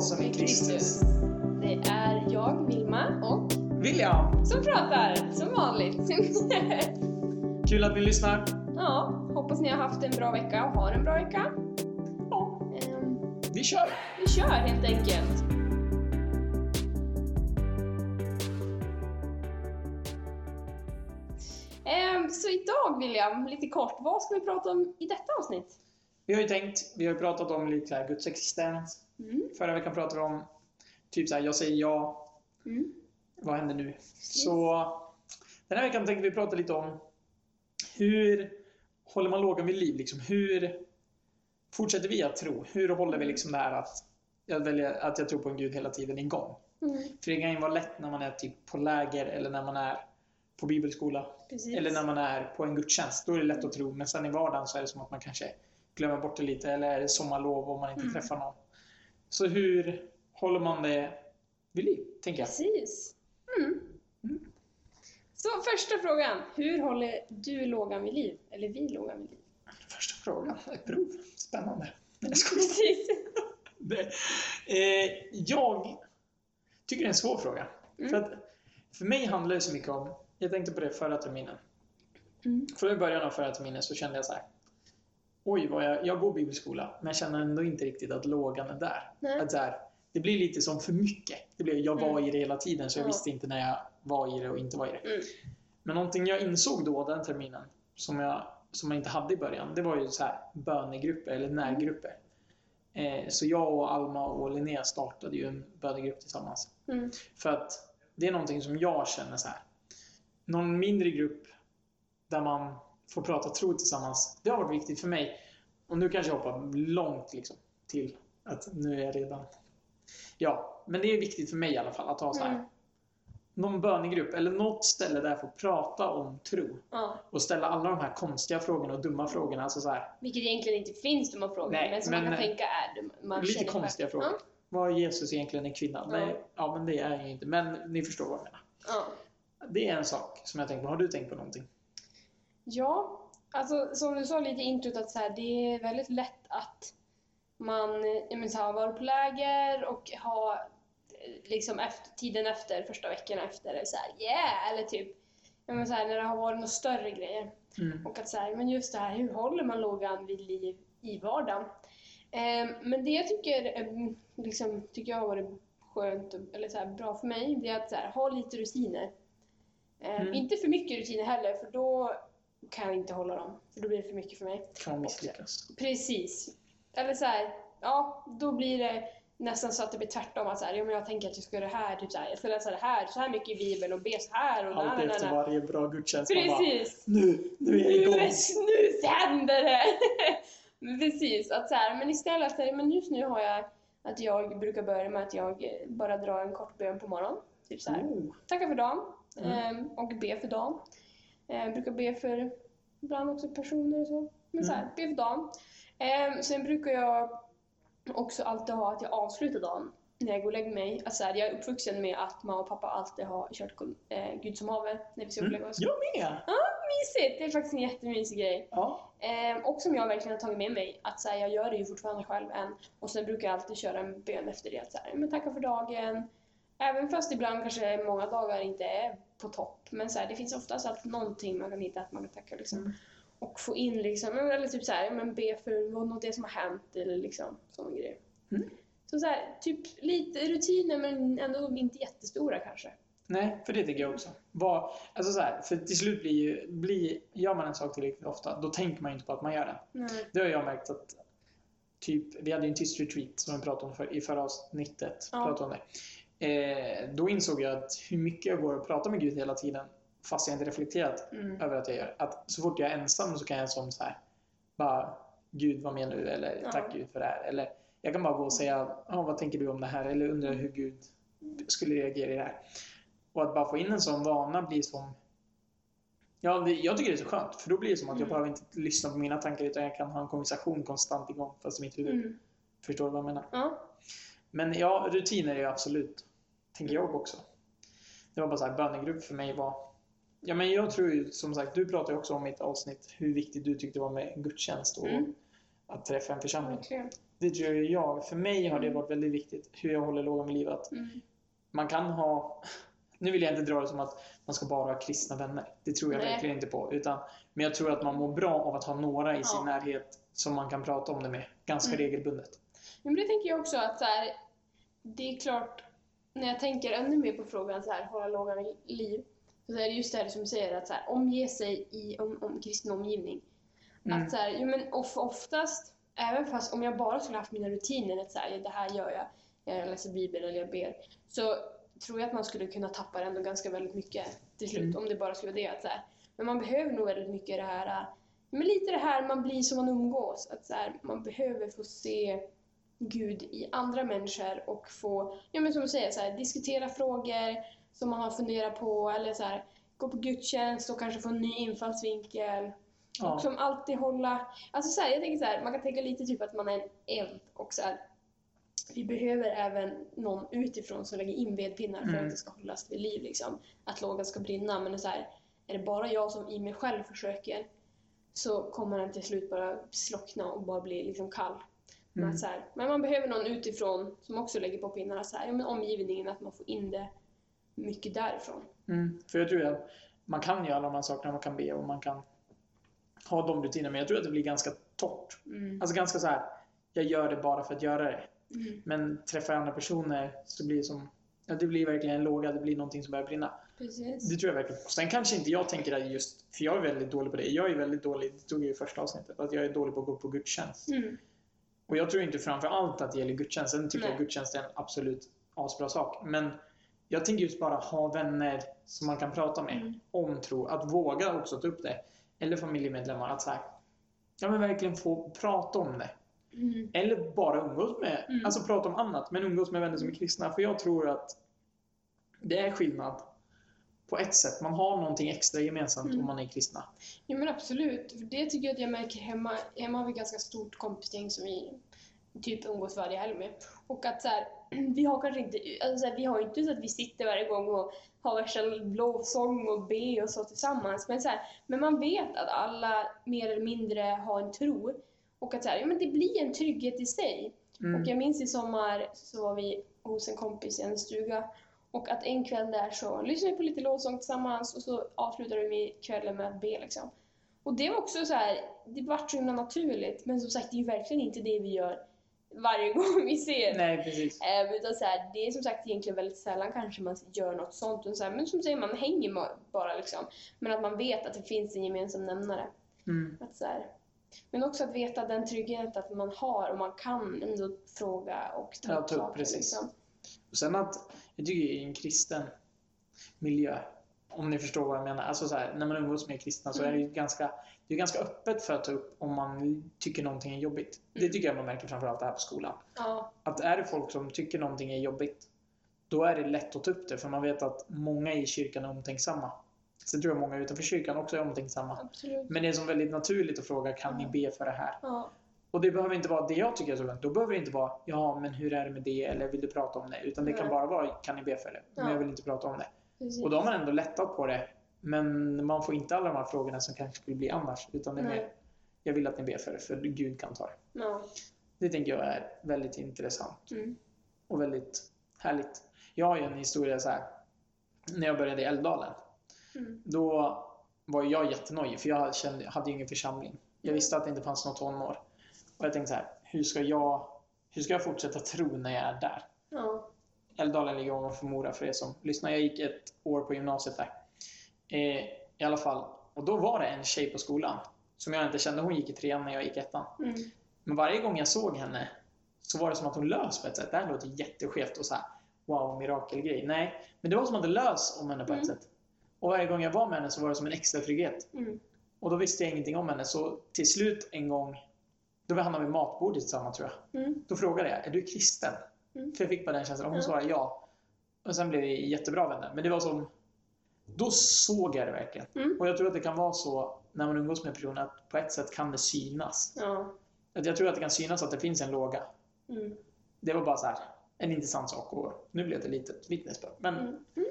som i Kristus. Det är jag, Vilma, och William, som pratar, som vanligt. kul att ni lyssnar. ja, hoppas ni har haft en bra vecka och har en bra vecka. Ja, Ehm, vi kör. vi kör helt enkelt. Ehm, så idag, William, lite kort, vad ska vi prata om i detta avsnitt? Vi har ju tänkt, vi har ju pratat om lite här Guds existens. Mm. Förra veckan pratade vi om typ så här, jag säger ja, Mm. vad händer nu? Så den här veckan tänkte vi prata lite om hur håller man lågan vid liv? Liksom, hur fortsätter vi att tro? Hur håller vi liksom det här att jag, väljer, att jag tror på en Gud hela tiden igång? Mm. För det kan ju vara lätt när man är typ på läger eller när man är på bibelskola. Precis. Eller när man är på en gudstjänst. Då är det lätt att tro. Men sen i vardagen så är det som att man kanske glömmer bort det lite. Eller är det sommarlov och man inte Mm. träffar någon. Så hur håller man det vid liv? Tänker jag. Precis. Mm. Mm. Så första frågan. Hur håller du lågan vid liv? Eller vi lågan vid liv? Första frågan. Ett prov. Spännande. Jag. Precis. Det- eh, jag tycker det är en svår fråga. Mm. För, att, för mig handlar det så mycket om, jag tänkte på det förra terminen. Mm. För i början av förra terminen så kände jag så här. Oj, vad jag, jag går bibelskola, men jag känner ändå inte riktigt att lågan är där. Nej. Att så här, det blir lite som för mycket. Det blir, jag var Mm. i det hela tiden, så jag Ja. visste inte när jag var i det och inte var i det. Mm. Men någonting jag insåg då, den terminen, som jag, som jag inte hade i början, det var ju så här bönegrupper eller närgrupper. Eh, så jag och Alma och Linnea startade ju en bönegrupp tillsammans. Mm. För att det är någonting som jag känner så här. Någon mindre grupp där man får prata tro tillsammans. Det har varit viktigt för mig. Och nu kanske jag hoppar långt liksom till att nu är jag redan... Ja, men det är viktigt för mig i alla fall att ha så här. Mm. Någon bönegrupp eller något ställe där jag får prata om tro. Ja. Och ställa alla de här konstiga frågorna och dumma frågorna. Alltså så här, Vilket egentligen inte finns dumma frågor, Nej, men som men, man kan eh, tänka är dumma. Man lite konstiga frågor. Ja. Var Jesus egentligen en kvinna? Ja. Nej, ja, men det är ju inte. Men ni förstår vad jag menar. Det är en sak som jag tänkt på. Har du tänkt på någonting? Ja, alltså som du sa lite i introt att så här, det är väldigt lätt att man så här, har varit på läger och eh, liksom efter, tiden efter, första veckorna efter, är så här, yeah! Eller typ så här, när det har varit några större grejer. Mm. Och att så här, men just det här, hur håller man lågan vid liv i vardagen? Eh, men det jag tycker, eh, liksom, tycker jag har varit skönt, och- eller så här, bra för mig, det är att så ha lite rutiner. Eh, Mm. Inte för mycket rutiner heller, för då kan jag inte hålla dem. För då blir det för mycket för mig. Kan misslyckas? Precis. Eller så här, ja, då blir det nästan så att det blir tvärtom. Att så här, ja, men jag tänker att jag ska göra det här, typ så här, jag ska läsa det här, så här mycket i Bibeln och be så här och Allt efter varje bra gudstjänst. Man bara, Precis. nu, nu är jag Nu, igång. nu händer det! Precis, att så här, men istället, men just nu har jag att jag brukar börja med att jag bara drar en kort bön på morgonen. Typ så här, Oh. tacka för dagen Mm. ehm, och be för dagen. Eh, brukar be för ibland också personer och så. Men så här, Mm. be för dagen. Ehm, sen brukar jag också alltid ha att jag avslutar dagen när jag går och lägger mig. Alltså, så här, jag är uppvuxen med att mamma och pappa alltid har kört eh, Gud som haver när vi ska Mm. lägga oss. Jag med! Mysigt! Det är faktiskt en jättemysig grej. Ja. Ehm, och som jag verkligen har tagit med mig, att så här, jag gör det ju fortfarande själv än. Och sen brukar jag alltid köra en bön efter det, att så här, men tacka för dagen. Även fast ibland kanske många dagar inte är på topp. Men så här, det finns oftast alltid någonting man kan hitta att man kan tacka liksom. Mm. Och få in liksom, eller typ så här, men be för något det som har hänt eller liksom sådana grejer. Mm. Så, så här, typ lite rutiner men ändå inte jättestora kanske. Nej, för det tycker jag också. Vad, alltså så här, för till slut blir ju, blir, gör man en sak tillräckligt ofta, då tänker man ju inte på att man gör den. Nej. Det har jag märkt att Typ, vi hade ju en tyst retreat som vi pratade om för, i förra avsnittet. Ja. Pratade om det. Eh, då insåg jag att hur mycket jag går och pratar med Gud hela tiden fast jag inte reflekterat Mm. över att jag gör. Att så fort jag är ensam så kan jag som så här bara Gud vad menar du? Eller Ja. tack Gud för det här. Eller jag kan bara gå och säga ah, vad tänker du om det här? Eller undra hur Gud skulle reagera i det här. Och att bara få in en sån vana blir som Ja, det, jag tycker det är så skönt. För då blir det som att jag Mm. behöver inte lyssna på mina tankar utan jag kan ha en konversation konstant igång fast i mitt huvud. Mm. Förstår du vad jag menar? Ja. Men ja, rutiner är ju absolut. Tänker jag också. Det var bara så här, bönegrupp för mig var... Ja, men jag tror ju, som sagt, du pratade ju också om i ett avsnitt hur viktigt du tyckte det var med gudstjänst och Mm. att träffa en församling. Verkligen. Det tror jag. För mig har det Mm. varit väldigt viktigt hur jag håller lågan vid liv. Att Mm. man kan ha... Nu vill jag inte dra det som att man ska bara ha kristna vänner. Det tror jag Nej. verkligen inte på. Utan, men jag tror att man mår bra av att ha några i sin Ja. närhet som man kan prata om det med ganska Mm. regelbundet. Men det tänker jag också att så här, det är klart, när jag tänker ännu mer på frågan så här, hålla lågan liv, så är det just det här som du säger, att så här, omge sig i om, om kristen omgivning. Mm. Att så här, jo, men of, oftast, även fast om jag bara skulle haft mina rutiner, att så här, ja, det här gör jag, jag läser Bibeln eller jag ber, så tror jag att man skulle kunna tappa det ändå ganska väldigt mycket till slut, Mm. om det bara skulle vara det. Att så här, men man behöver nog väldigt mycket det här, men lite det här man blir som man umgås, att så här, man behöver få se Gud i andra människor och få, ja men som du säger, så här, diskutera frågor som man har funderat på eller så här, gå på gudstjänst och kanske få en ny infallsvinkel. Ja. Och som alltid hålla, alltså så här, jag tänker så här, man kan tänka lite typ att man är en eld och så här, vi behöver även någon utifrån som lägger in vedpinnar för Mm. att det ska hållas vid liv liksom. Att lågan ska brinna, men det är så här, är det bara jag som i mig själv försöker så kommer den till slut bara slockna och bara bli liksom kall. Men, Mm. här, men man behöver någon utifrån som också lägger på pinnarna. Så här, ja, men omgivningen, att man får in det mycket därifrån. Mm. För jag tror att man kan göra alla de här sakerna, man kan be och man kan ha de rutinerna, men jag tror att det blir ganska torrt. Mm. Alltså ganska så här, jag gör det bara för att göra det. Mm. Men träffar jag andra personer så blir det som, ja, det blir verkligen en låga, det blir någonting som börjar brinna. Precis. Det tror jag verkligen. Sen kanske inte jag tänker att just, för jag är väldigt dålig på det. Jag är väldigt dålig, det tog jag i första avsnittet, att jag är dålig på att gå på gudstjänst. Mm. Och jag tror inte framför allt att det gäller gudstjänst. Sen tycker Nej. jag gudstjänst är en absolut asbra sak. Men jag tänker just bara ha vänner som man kan prata med Mm. om tro. Att våga också ta upp det. Eller familjemedlemmar. Att så här, ja men verkligen få prata om det. Mm. Eller bara umgås med, Mm. alltså prata om annat, men umgås med vänner som är kristna. För jag tror att det är skillnad på ett sätt. Man har någonting extra gemensamt Mm. om man är kristna. Ja men absolut. För det tycker jag att jag märker hemma. Hemma har vi ett ganska stort kompisgäng som vi typ umgås varje helg med. Och att så här, vi har kanske inte, alltså så här, vi har inte så att vi sitter varje gång och har värsta lovsång och be och så tillsammans. Men, så här, men man vet att alla mer eller mindre har en tro. Och att så ja, men det blir en trygghet i sig. Mm. Och jag minns i sommar så var vi hos en kompis i en stuga och att en kväll där så lyssnade vi på lite lovsång tillsammans och så avslutade vi kvällen med att be liksom. Och det var också så här, det vart så himla naturligt men som sagt det är ju verkligen inte det vi gör varje gång vi ser. Nej, precis. Eh, utan så här, det är som sagt egentligen väldigt sällan kanske man gör något sånt. Och så här, men som säger, man hänger bara liksom. Men att man vet att det finns en gemensam nämnare. Mm. Att så här, men också att veta den tryggheten att man har och man kan ändå fråga och ta Ja, upp ta upp, saker. precis. Liksom. Och sen att, jag tycker i en kristen miljö, om ni förstår vad jag menar. Alltså så här, när man umgås med kristna så är det ju ganska, det är ganska öppet för att ta upp om man tycker någonting är jobbigt. Det tycker jag man märker framförallt här på skolan. Ja, Att är det folk som tycker någonting är jobbigt, då är det lätt att ta upp det. För man vet att många i kyrkan är omtänksamma. Sen tror jag många utanför kyrkan också är omtänksamma. absolut. Men det är som väldigt naturligt att fråga, kan ni be för det här? Ja, Och det behöver inte vara det jag tycker är så lugnt. Då behöver det inte vara, ja men hur är det med det? Eller vill du prata om det? Utan det kan Nej. bara vara, kan ni be för det? Men Ja. jag vill inte prata om det. precis. Och då har man ändå lättat på det. Men man får inte alla de här frågorna som kanske skulle bli annars. Utan det är Nej. mer, jag vill att ni ber för det, för Gud kan ta det. Ja. Det tänker jag är väldigt intressant. Mm. Och väldigt härligt. Jag har ju en historia så här. När jag började i Älvdalen. Mm. Då var jag jättenojig, för jag kände, hade ju ingen församling. Jag visste att det inte fanns något tonår. Och jag tänkte så här, hur ska jag, hur ska jag fortsätta tro när jag är där? Ja. Älvdalen ligger ovanför Mora för er som lyssnar. Jag gick ett år på gymnasiet där. Eh, I alla fall. Och då var det en tjej på skolan som jag inte kände. Hon gick i trean när jag gick ettan. Mm. Men varje gång jag såg henne så var det som att hon lös på ett sätt. Det här låter jätteskevt och så här, wow, mirakelgrej. Nej, men det var som att det lös om henne på ett Mm. sätt. Och varje gång jag var med henne så var det som en extra trygghet. Mm. Och då visste jag ingenting om henne. Så till slut en gång, då vi hamnade vid matbordet tillsammans tror jag. Mm. Då frågade jag, är du kristen? Mm. För jag fick bara den känslan. Och hon svarade ja. Och sen blev vi jättebra vänner. Men det var som, då såg jag det verkligen. Mm. Och jag tror att det kan vara så när man umgås med personer att på ett sätt kan det synas. Ja. Att jag tror att det kan synas att det finns en låga. Mm. Det var bara så här, en intressant sak och nu blev det lite vittnesbörd. Men Mm. Mm.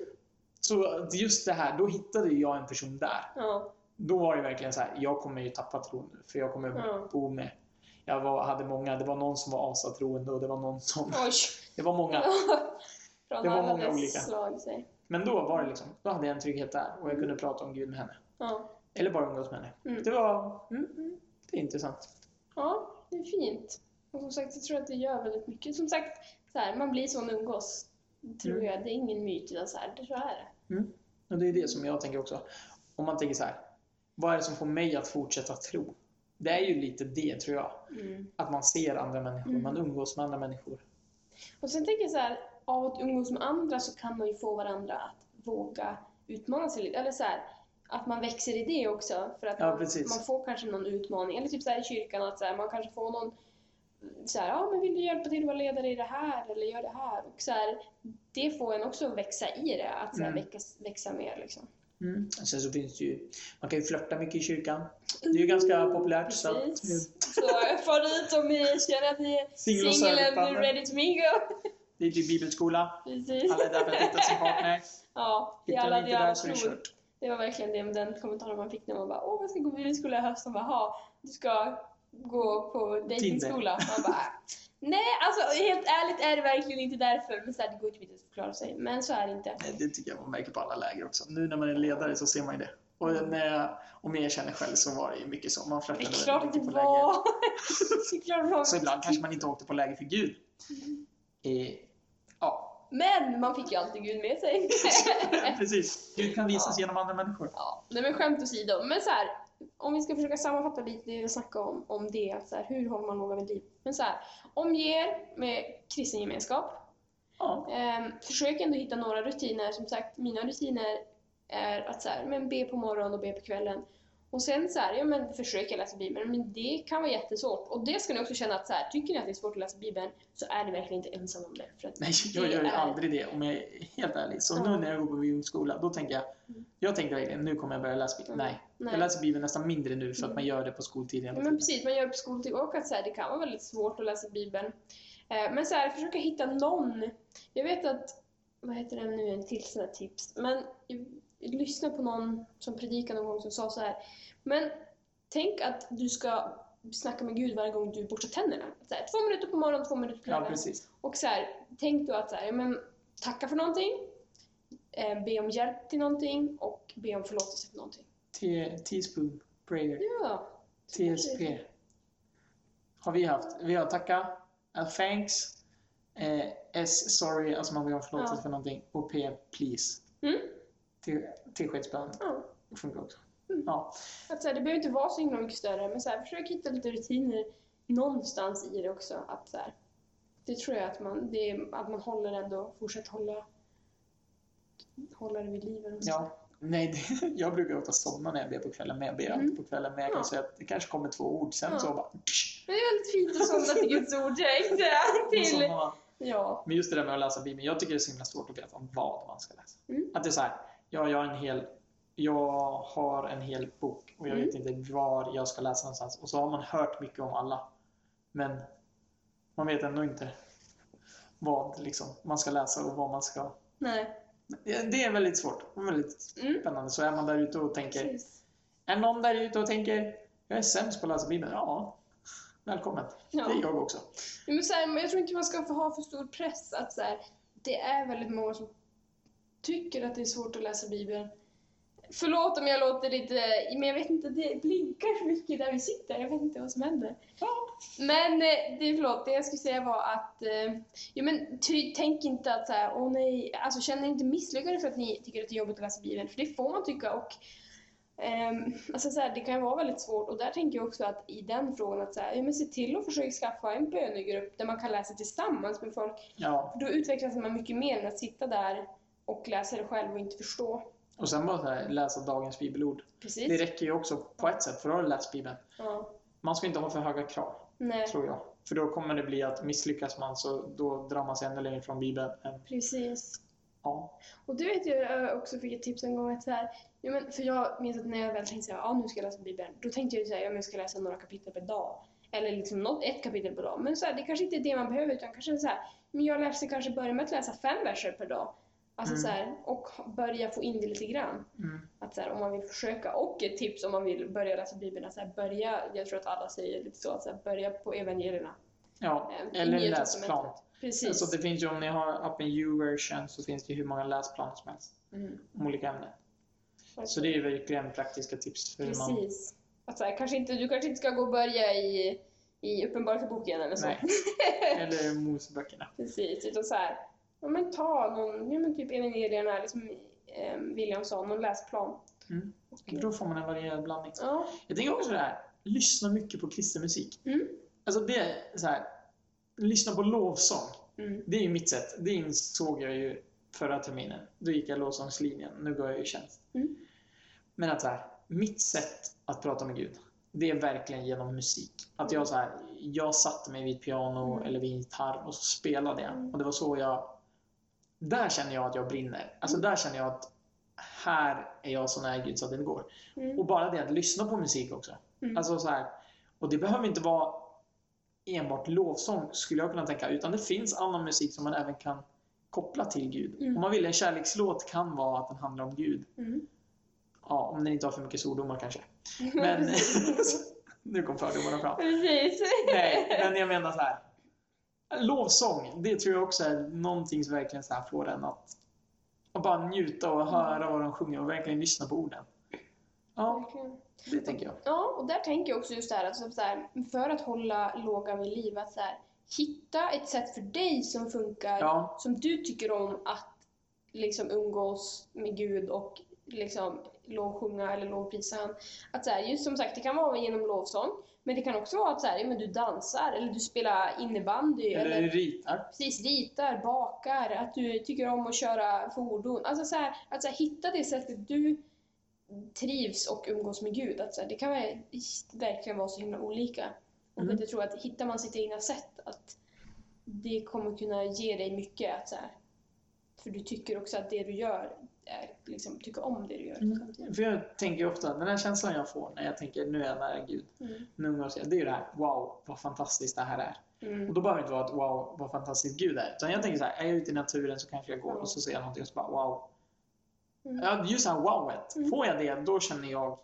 så just det här, då hittade jag en person där. Ja. Då var det verkligen så här, jag kommer ju tappa tron nu för jag kommer Ja. bo med Jag var, hade många, det var någon som var asatroende och det var någon som... Oj! Det var många. Från Det var många olika. slag. Men då var det liksom, då hade jag en trygghet där och jag kunde prata om Gud med henne. Ja. Eller bara umgås med henne. Mm. Det var, mm, mm, det är intressant. ja, det är fint. Och som sagt, jag tror att det gör väldigt mycket. Som sagt, så här, man blir som umgås. Tror Mm. jag. Det är ingen myt, utan så här, det så är det. Och det är det som jag tänker också. Om man tänker så här, vad är det som får mig att fortsätta tro? Det är ju lite det, tror jag. Mm. Att man ser andra människor, Mm. man umgås med andra människor. Och sen tänker jag så här, av att umgås med andra så kan man ju få varandra att våga utmana sig lite. Eller så här, att man växer i det också. För att Ja, man, man får kanske någon utmaning. Eller typ så här i kyrkan att så man kanske får någon så här, ja men vill du hjälpa till att vara ledare i det här eller gör det här? Och så här, det får en också växa i det, att så här, Mm. växa, växa mer liksom. Mm. Sen så finns det ju, man kan ju flörta mycket i kyrkan. Det är ju ganska populärt. Så att, Precis. Så förut om ni känner att ni är Singel och single and ready to mingle. det är ju bibelskola. Precis. Alla är där för att hitta sin partner. Ja, det är alla det alla tror. Det var verkligen det den kommentaren man fick när man bara åh jag ska gå bibelskola i höst. De bara ha du ska gå på dejtingskola. Man bara nej alltså helt ärligt är det verkligen inte därför. Men så här, det går inte att förklara sig. Men så är det inte. Nej, Det tycker jag man märker på alla läger också. Nu när man är ledare så ser man ju det. Och när jag, om jag känner själv så var det ju mycket så. Man flörtade väldigt det mycket på läger. var. det det var. Så ibland kanske man inte åkte på läger för Gud. Eh, ja, Men man fick ju alltid Gud med sig. precis. Gud kan visas Ja. genom andra människor. Ja, nej men skämt åsido. Men så här, om vi ska försöka sammanfatta lite det vi snackade om, om det, att så här, hur håller man låga vid liv? Men så här, omge er med kristen gemenskap. Ja, Ehm, försök ändå hitta några rutiner. Som sagt, mina rutiner är att så här, men be på morgonen och be på kvällen. Och sen så här, ja men försök läsa Bibeln, men det kan vara jättesvårt. Och det ska ni också känna att så här, tycker ni att det är svårt att läsa Bibeln så är ni verkligen inte ensam om det. För att nej, jag gör ju är- aldrig det om jag är helt ärlig. Så Ja. nu när jag går på bibelskola, då tänker jag, Mm. jag tänkte verkligen, nu kommer jag börja läsa Bibeln. Mm. Nej, Nej. jag läser Bibeln nästan mindre nu för att Mm. man gör det på skoltid hela Ja, men precis, man gör det på skoltid och att så här, det kan vara väldigt svårt att läsa Bibeln. Eh, men så här, försöka hitta någon. Jag vet att, vad heter det nu, en till sån här tips. Men lyssnade på någon som predikade någon gång som sa så här. Men tänk att du ska snacka med Gud varje gång du borstar tänderna. Så här, två minuter på morgonen, två minuter på Ja, kvällen. precis. och så här, tänk då att så här, ja, men, tacka för någonting, eh, be om hjälp till någonting och be om förlåtelse för någonting. Te- Teaspoon prayer. Ja. TSP. Har vi haft. Vi har tacka, uh, thanks, eh, S sorry, alltså man vill ha förlåtelse Ja. för någonting, och P please. Mm. Till, tillskedsbön. Ja. Det funkar också. Mm. Ja. Att så här, det behöver inte vara så himla mycket större, men så här, försök hitta lite rutiner någonstans i det också. Att så här, det tror jag att man, det att man håller ändå, fortsätter hålla, hålla det vid liv. ja. Nej, det, jag brukar ofta somna när jag ber på kvällen, men jag ber Mm. på kvällen. Men jag kan Ja. säga att det kanske kommer två ord, sen Ja. så bara... Psh, Men det är väldigt fint att somna till Guds ord direkt. Till, ja. Men just det där med att läsa Bibeln, jag tycker det är så himla svårt att veta vad man ska läsa. Mm. Att det är så här, ja, jag har en hel jag har en hel bok och jag Mm. vet inte var jag ska läsa någonstans. Och så har man hört mycket om alla. Men man vet ändå inte vad liksom, man ska läsa och vad man ska... Nej. Det är väldigt svårt och väldigt Mm. spännande. Så är man där ute och tänker... Precis. Är någon där ute och tänker jag är sämst på att läsa Bibeln? Ja, välkommen. Ja. Det är jag också. Men så här, jag tror inte man ska få ha för stor press. Att så här, det är väldigt många som tycker att det är svårt att läsa Bibeln. Förlåt om jag låter lite, men jag vet inte, det blinkar så mycket där vi sitter. Jag vet inte vad som händer. Men eh, det, förlåt, det jag skulle säga var att, eh, ja, men ty, tänk inte att så här, åh nej, alltså känn er inte misslyckade för att ni tycker att det är jobbigt att läsa Bibeln, för det får man tycka. Och, ehm, alltså så här, det kan ju vara väldigt svårt och där tänker jag också att i den frågan att så här, ja, men se till att försöka skaffa en bönegrupp där man kan läsa tillsammans med folk. Ja, För då utvecklas man mycket mer än att sitta där och läsa det själv och inte förstå. och sen bara här, läsa dagens bibelord. Precis. Det räcker ju också på ett sätt, för då har du läst Bibeln. Ja. Man ska inte ha för höga krav, Nej, tror jag. För då kommer det bli att misslyckas man så då drar man sig ännu längre från Bibeln. Precis. ja. Och du vet jag jag också fick ett tips en gång att så här, ja, men för jag minns att när jag väl tänkte här, ja nu ska jag läsa Bibeln, då tänkte jag så här, ja men jag ska läsa några kapitel per dag. Eller liksom något, ett kapitel per dag. Men så här, det kanske inte är det man behöver utan kanske så här, men jag läser kanske börjar med att läsa fem verser per dag. Alltså Mm. så här, och börja få in det lite grann. Mm. Att så här, om man vill försöka, och ett tips om man vill börja läsa Bibeln, så här, börja, jag tror att alla säger lite så, att så börja på evangelierna. Ja, Eh, eller läsplan. Precis. Alltså det finns ju, om ni har appen U-version så finns det ju hur många läsplaner som helst mm. om olika ämnen. Så det är verkligen praktiska tips för hur man... Precis. Att så här, kanske inte, du kanske inte ska gå och börja i, i Uppenbarelseboken eller så. Nej. Eller Moseböckerna. Precis, utan så här, ja men ta någon, ja men typ evangelierna, liksom eh, William sa, någon läsplan. Mm. Då får man en varierad blandning. ja, Jag tänker också det här, lyssna mycket på kristen musik. Mm. Alltså det är så här, lyssna på lovsång. mm, Det är ju mitt sätt. Det insåg jag ju förra terminen. Då gick jag lovsångslinjen. Nu går jag ju tjänst. Mm. Men att så här, mitt sätt att prata med Gud, det är verkligen genom musik. Att jag så här, jag satte mig vid ett piano Mm. eller vid en gitarr och så spelade jag. Mm. Och det var så jag... Där känner jag att jag brinner. Alltså Mm. där känner jag att här är jag så nära Gud så att det går. mm, Och bara det att lyssna på musik också. mm. Alltså så här, och det behöver inte vara enbart lovsång skulle jag kunna tänka, utan det finns annan musik som man även kan koppla till Gud. Mm. Om man vill, en kärlekslåt kan vara att den handlar om Gud. Mm. Ja, om den inte har för mycket svordomar kanske. Men nu kom fördomarna fram. Precis. Nej, men jag menar så här. Lovsång, det tror jag också är någonting som verkligen så här får en att, att bara njuta och höra vad de sjunger och verkligen lyssna på orden. Ja, det tänker jag. Ja, och där tänker jag också just det här, att så här, för att hålla lågan vid liv, att så här, hitta ett sätt för dig som funkar, Ja, som du tycker om att liksom umgås med Gud och liksom lovsjunga eller lovprisa han. Att så här, just som sagt, det kan vara genom lovsång, men det kan också vara att så här, men du dansar eller du spelar innebandy eller eller ritar. precis ritar, bakar, att du tycker om att köra fordon. Alltså så här, att så här, hitta det sättet du trivs och umgås med Gud. Att så det kan verkligen vara så himla olika. Och Mm. jag tror att hittar man sitt egna sätt, att det kommer kunna ge dig mycket. Att så för du tycker också att det du gör, är, liksom, tycker om det du gör. Mm. För jag tänker ofta, den här känslan jag får när jag tänker nu är jag nära Gud, Mm. nu umgås jag, det är ju det här wow, vad fantastiskt det här är. Mm. Och då behöver det inte vara ett wow, vad fantastiskt Gud är. Utan jag tänker så här, är jag ute i naturen så kanske jag går och så ser jag någonting och så bara wow. Mm. Ja, just det här wowet. Mm. Får jag det, då känner jag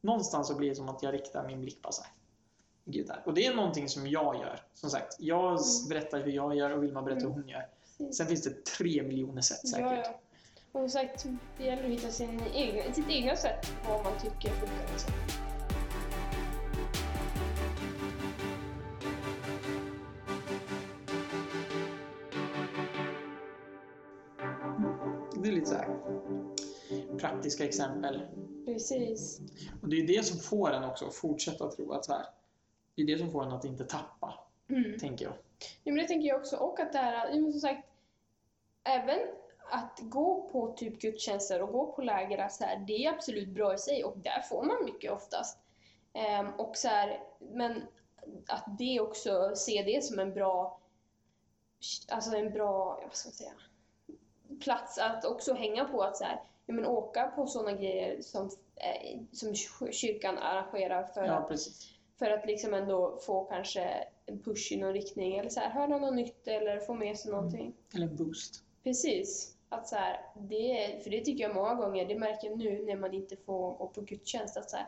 någonstans så blir det som att jag riktar min blick på så här. Gud där. Och det är någonting som jag gör. Som sagt, jag Mm. berättar hur jag gör och Vilma berättar hur hon gör. Sen finns det tre miljoner sätt säkert. Ja, ja. Och som sagt, det gäller att hitta sin egen, sitt egna sätt, vad man tycker funkar. Liksom. Det är lite så här praktiska exempel. Precis. Och det är det som får en också att fortsätta tro att så här. Det är det som får en att inte tappa, Mm. tänker jag. Ja, men det tänker jag också. Och att det här, som sagt, även att gå på typ gudstjänster och gå på läger, så här, det är absolut bra i sig och där får man mycket oftast. Ehm, och så här, men att det också, se det som en bra, alltså en bra, vad ska man säga, plats att också hänga på att så här, ja, men åka på sådana grejer som, eh, som kyrkan arrangerar för Ja, att precis. för att liksom ändå få kanske en push i någon riktning eller så här, höra något nytt eller få med sig någonting. Eller en boost. Precis. Att så här, det, för det tycker jag många gånger, det märker jag nu när man inte får gå på gudstjänst, att så här,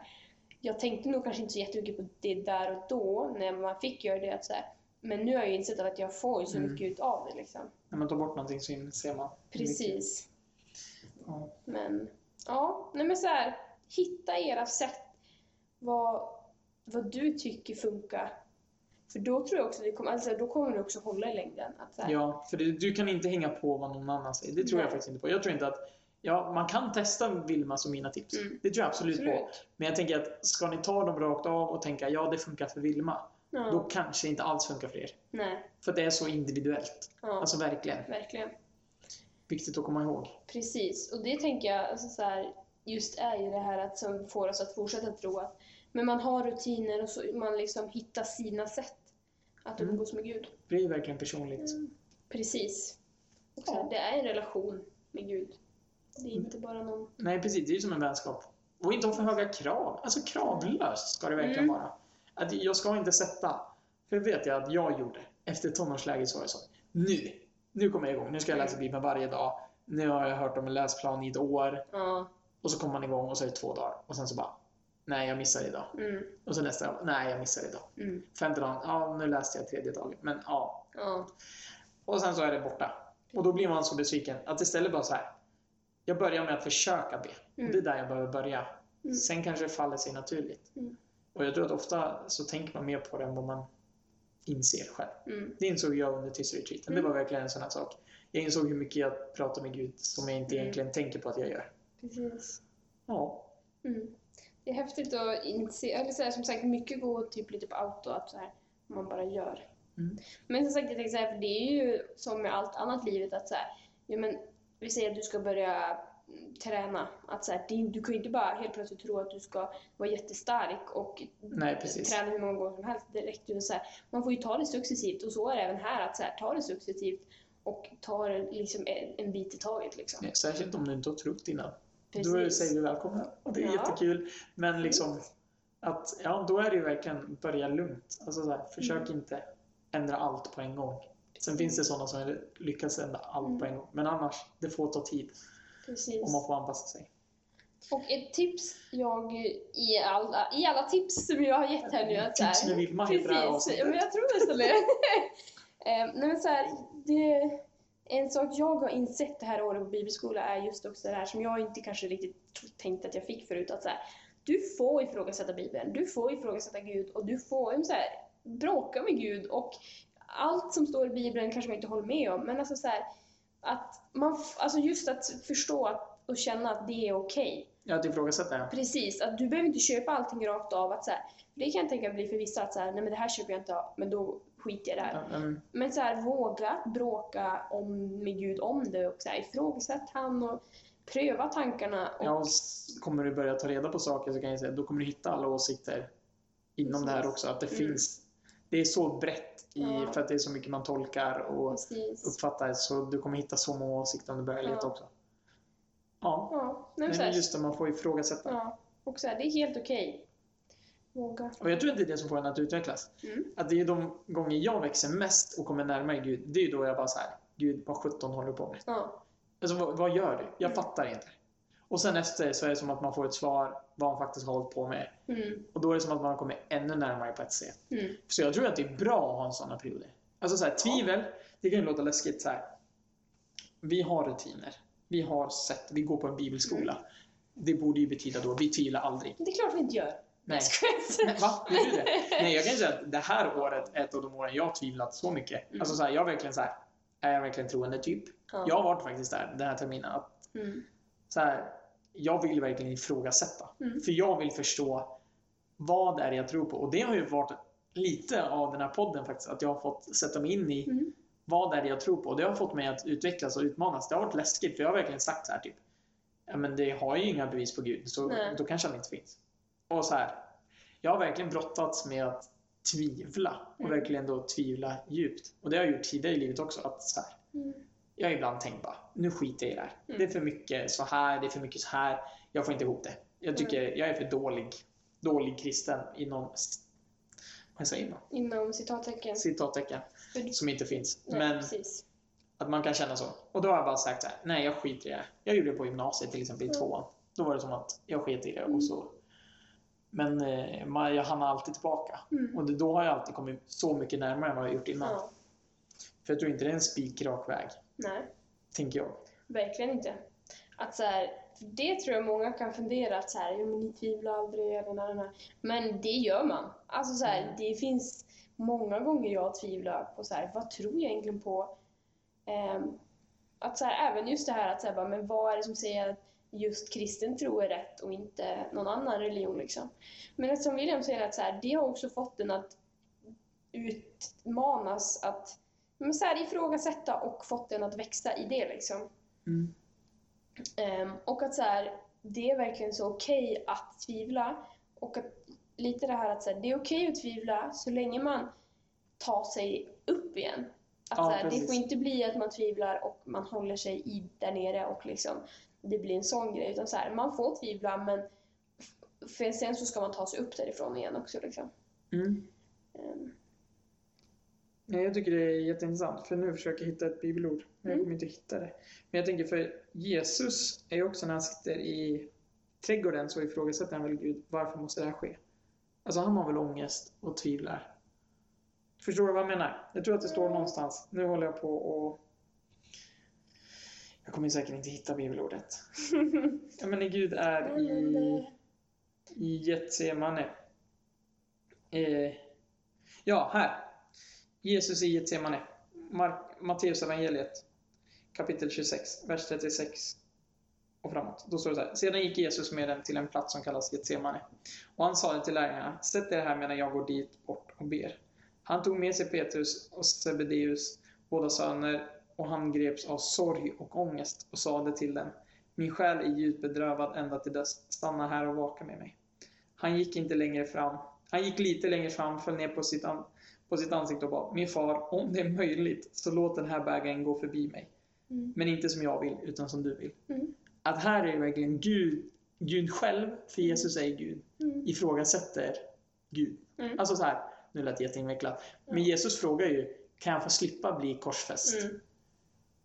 jag tänkte nog kanske inte så jättemycket på det där och då när man fick göra det, att så här, men nu har jag insett att jag får så Mm. mycket ut av det liksom. När man tar bort någonting så inser man. Precis. Ja. Men ja, nej men så här, hitta era sätt vad, vad du tycker funkar. För då tror jag också det kommer, alltså, då kommer det också hålla i längden. Att Ja, för det, du kan inte hänga på vad någon annan säger. Det tror jag Nej. faktiskt inte på. Jag tror inte att... Ja, man kan testa Vilmas och mina tips. Mm. Det tror jag absolut, på. absolut. Men jag tänker att ska ni ta dem rakt av och tänka ja, det funkar för Vilma. Ja, Då kanske det inte alls funkar för er. nej, För det är så individuellt. ja, Alltså verkligen. verkligen. Viktigt att komma ihåg. Precis, och det tänker jag alltså så här, just är ju det här att som får oss att fortsätta tro att men man har rutiner och så man liksom hittar sina sätt att Mm. umgås med Gud. Det är verkligen personligt. Precis. Så här, Ja. Det är en relation med Gud. Det är inte bara någon... Nej, precis. Det är ju som en vänskap. Och inte ha för höga krav. Alltså kravlöst ska det verkligen Mm. vara. Att jag ska inte sätta... För det vet jag att jag gjorde. Efter tonårsläget så var det så. Nu! Nu kommer jag igång. Nu ska jag läsa Bibeln varje dag. nu har jag hört om en läsplan i ett år. Ja. Och så kommer man igång och så är det två dagar. Och sen så bara, nej jag missar idag. Mm. Och så nästa dag, nej jag missar idag. Mm. Femte dagen, ja nu läste jag tredje dagen. Men ja. Ja. Och sen så är det borta. Och då blir man så besviken att istället bara så här. Jag börjar med att försöka be. Mm. Och det är där jag behöver börja. Mm. Sen kanske det faller sig naturligt. Mm. Och jag tror att ofta så tänker man mer på det än vad man inser själv. Mm. Det insåg jag under tyst-retreaten. Det Mm. var verkligen en sån här sak. Jag insåg hur mycket jag pratar med Gud som jag inte Mm. egentligen tänker på att jag gör. Precis. Ja. Mm. Det är häftigt att inse, eller så här, som sagt, mycket går typ lite på auto, att så här, man bara gör. Mm. Men som sagt, jag tänkte så här, för det är ju som med allt annat livet att så här, ja men vi säger att du ska börja mm, träna. Att så här, du kan ju inte bara helt plötsligt tro att du ska vara jättestark och Nej, träna hur många gånger som helst direkt. Utan Så här, man får ju ta det successivt och så är det även här, att så här, ta det successivt och ta det liksom en, bit i taget. Liksom. Nej, Särskilt om du inte har trott innan. Då Precis. säger vi välkomna. Och det är Ja. jättekul. Men liksom att, ja, då är det ju verkligen börja lugnt. Alltså så här, försök Mm. inte ändra allt på en gång. Sen finns det sådana som lyckas ändra allt Mm. på en gång. Men annars, det får ta tid Precis. och man får anpassa sig. Och ett tips jag i alla, i alla tips som jag har gett här nu att Tips med Vilma heter det här avsnittet. men jag tror nästan det. eh, nej men så här, det. En sak jag har insett det här året på bibelskola är just också det här som jag inte kanske riktigt tänkt att jag fick förut. Att så här, du får ifrågasätta Bibeln, du får ifrågasätta Gud och du får så här, bråka med Gud och allt som står i Bibeln kanske man inte håller med om. Men alltså så här, att man, alltså just att förstå att, och känna att det är okej. Ja, att ifrågasätta ja. Precis, att du behöver inte köpa allting rakt av. Att så här, det kan jag tänka bli för vissa att så här, nej men det här köper jag inte av, men då skiter jag här. Ja, men, så här, våga bråka om, med Gud om det och så här, ifrågasätt han och pröva tankarna. Och, ja, och kommer du börja ta reda på saker så kan jag säga då kommer du hitta alla åsikter inom det här Precis. också. Att det Mm. finns, det är så brett i, Ja. för att det är så mycket man tolkar och Precis. uppfattar så du kommer hitta så många åsikter om du börjar leta Ja. också. Ja, Ja, nej, men men just det, man får ifrågasätta. ja, och så här, det är helt okej. Våga. Och jag tror att det är det som får en att utvecklas. Mm. Att det är de gånger jag växer mest och kommer närmare Gud, det är då jag bara så här, Gud vad 17 håller du på med? Ja, Alltså vad, vad gör du? Jag Mm. fattar inte. Och sen efter så är det som att man får ett svar vad han faktiskt har hållit på med. mm, Och då är det som att man kommer ännu närmare på ett sätt. mm, Så jag tror att det är bra att ha en sådana perioder. Alltså så här, tvivel, det kan ju låta läskigt så här. Vi har rutiner. Vi har sätt, vi går på en bibelskola. Mm. Det borde ju betyda då, vi tvivlar aldrig. det är klart vi inte gör. Nej. Va? Du det? Nej, jag kan säga att det här året är ett av de åren jag har tvivlat så mycket. Mm. Alltså så här, jag är verkligen så här, är jag verkligen troende typ? Ja. Jag har varit faktiskt där den här terminen. Att, Mm, så här, jag vill verkligen ifrågasätta. Mm. För jag vill förstå vad det är jag tror på. Och det har ju varit lite av den här podden faktiskt. Att jag har fått sätta mig in i mm, vad det är jag tror på. Och det har fått mig att utvecklas och utmanas. Det har varit läskigt för jag har verkligen sagt så här typ. Ja men det har ju inga bevis på Gud så Nej. då kanske han inte finns. Och så här. Jag har verkligen brottats med att tvivla. Och Mm. verkligen då tvivla djupt. Och det har jag gjort tidigare i livet också. Att så här, mm, jag har ibland tänkt bara, nu skiter jag i det här. Mm. Det är för mycket så här, det är för mycket så här. Jag får inte ihop det. Jag tycker jag är för dålig, dålig kristen inom, vad säger man? Inom citattecken. Citattecken. Som inte finns. Nej, Men precis. att man kan känna så. Och då har jag bara sagt så här, nej jag skiter i det. Jag gjorde det på gymnasiet till exempel i Mm. tvåan. Då var det som att jag sket i det Mm. och så. Men eh, jag hamnar alltid tillbaka. Mm. Och då har jag alltid kommit så mycket närmare än vad jag gjort innan. Ja, För jag tror inte det är en spikrak väg, nej. tänker jag. Verkligen inte. Att så här, det tror jag många kan fundera att så här, ja, men ni tvivlar aldrig eller nej, nej. Men det gör man. Alltså så här, Mm. det finns många gånger jag tvivlar på så här, vad tror jag egentligen på? Ehm, att så här, även just det här att så här, bara, men vad är det som säger att just kristen tro är rätt och inte någon annan religion liksom. Men som William säger att så här, det har också fått en att utmanas att men så här, ifrågasätta och fått den att växa i det liksom. Mm. Ehm, och att så här, det är verkligen så okej att tvivla. Och att lite det här att så här, det är okej att tvivla så länge man tar sig upp igen. Att Ja, så här, det får inte bli att man tvivlar och man håller sig i där nere och liksom det blir en sån grej. Utan så här, man får tvivla men för sen så ska man ta sig upp därifrån igen också. Liksom. Mm. Ehm, Nej, jag tycker det är jätteintressant, för nu försöker jag hitta ett bibelord, men jag Mm. kommer inte hitta det. Men jag tänker, för Jesus är ju också när han sitter i trädgården så ifrågasätter han väl Gud, varför måste det här ske? Alltså han har väl ångest och tvivlar. Förstår du vad jag menar? Jag tror att det står Mm. någonstans. Nu håller jag på och... Jag kommer säkert inte hitta bibelordet. Ja, men Gud är i, i Getsemane. Eh, ja, här. Jesus i Getsemane. Matteus evangeliet kapitel 26, vers 36 och framåt. Då står det så här. Sedan gick Jesus med dem till en plats som kallas Getsemane. Och han sade till lärjungarna, sätt er här medan jag går dit bort och ber. Han tog med sig Petrus och Sebedeus, båda söner, och han greps av sorg och ångest och sade till dem, min själ är djupt bedrövad ända till döds, stanna här och vaka med mig. Han gick inte längre fram. Han gick lite längre fram, föll ner på sitt, på sitt ansikte och bad, min far, om det är möjligt, så låt den här bägaren gå förbi mig. Mm. Men inte som jag vill, utan som du vill. Mm. Att här är verkligen Gud, Gud själv, för Jesus är Gud, Mm. ifrågasätter Gud. Mm. Alltså så här, nu lät det jätteinvecklat. Men. Jesus frågar ju, kan jag få slippa bli korsfäst?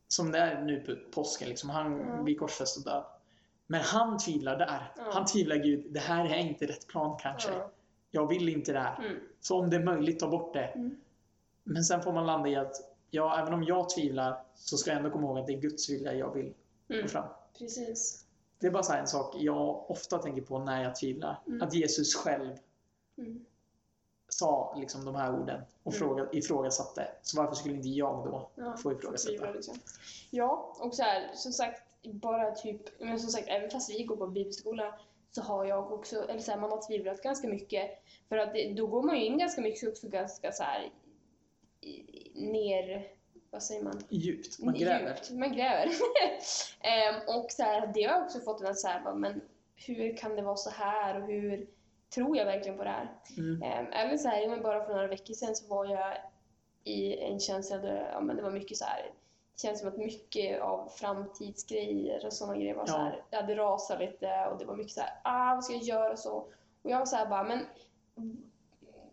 Mm. Som det är nu på påsken, liksom. han Ja. blir korsfäst och död. Men han tvivlar där. Ja. Han tvivlar Gud, det här är inte rätt plan kanske. Ja. Jag vill inte det här. Mm. Så om det är möjligt, ta bort det. Mm. Men sen får man landa i att, ja, även om jag tvivlar så ska jag ändå komma ihåg att det är Guds vilja jag vill gå Mm. fram. Precis. Det är bara en sak jag ofta tänker på när jag tvivlar. Mm. Att Jesus själv Mm. Sa liksom de här orden och Mm. fråga, ifrågasatte. Så varför skulle inte jag då Ja, få ifrågasätta? liksom. Ja, och så här, som sagt, bara typ, men som sagt, även fast vi går på bibelskola så har jag också, eller så här, man har tvivlat ganska mycket. För att det, då går man ju in ganska mycket också ganska så här ner, vad säger man? Djupt. Man gräver. Djupt. Man gräver. Ehm, och så här, det har jag också fått en att säga, men hur kan det vara så här och hur tror jag verkligen på det här? Mm. Um, även så här, men bara för några veckor sedan så var jag i en känsla där ja, men det var mycket så här. Det känns som att mycket av framtidsgrejer och sådana grejer var Ja. så här. Det hade rasat lite och det var mycket så här, ah vad ska jag göra och så. Och jag var så här bara, men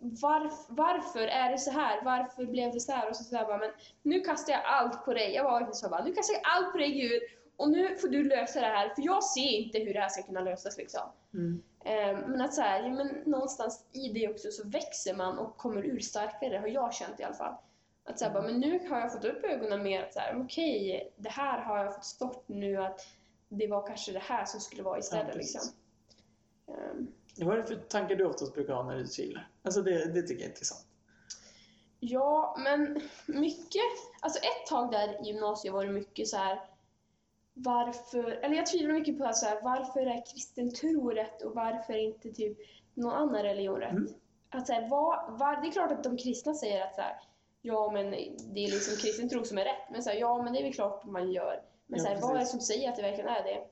varf, varför är det så här? Varför blev det så här? Och så, så här bara, men nu kastar jag allt på dig. Jag var verkligen så bara, nu kastar jag allt på dig Gud och nu får du lösa det här för jag ser inte hur det här ska kunna lösas liksom. Mm. Eh, Men att så här, men någonstans i det också så växer man och kommer ur starkare, har jag känt i alla fall. Att så här, bara, men nu har jag fått upp ögonen mer att så här, okej, det här har jag fått stopp nu att det var kanske det här som skulle vara istället. Ja, liksom. Ehm, Vad är det för tankar du oftast brukar ha när du tvivlar? Alltså det, det tycker jag är intressant. Ja, men mycket. Alltså ett tag där i gymnasiet var det mycket så här. Varför, eller jag tvivlar mycket på att så här, varför är kristen tro rätt och varför inte typ någon annan religion rätt? Mm. Att så här, vad, vad, det är klart att de kristna säger att så här, ja men det är liksom kristen tro som är rätt. Men så här, ja men det är väl klart man gör. Men Ja, så här, vad är det som säger att det verkligen är det?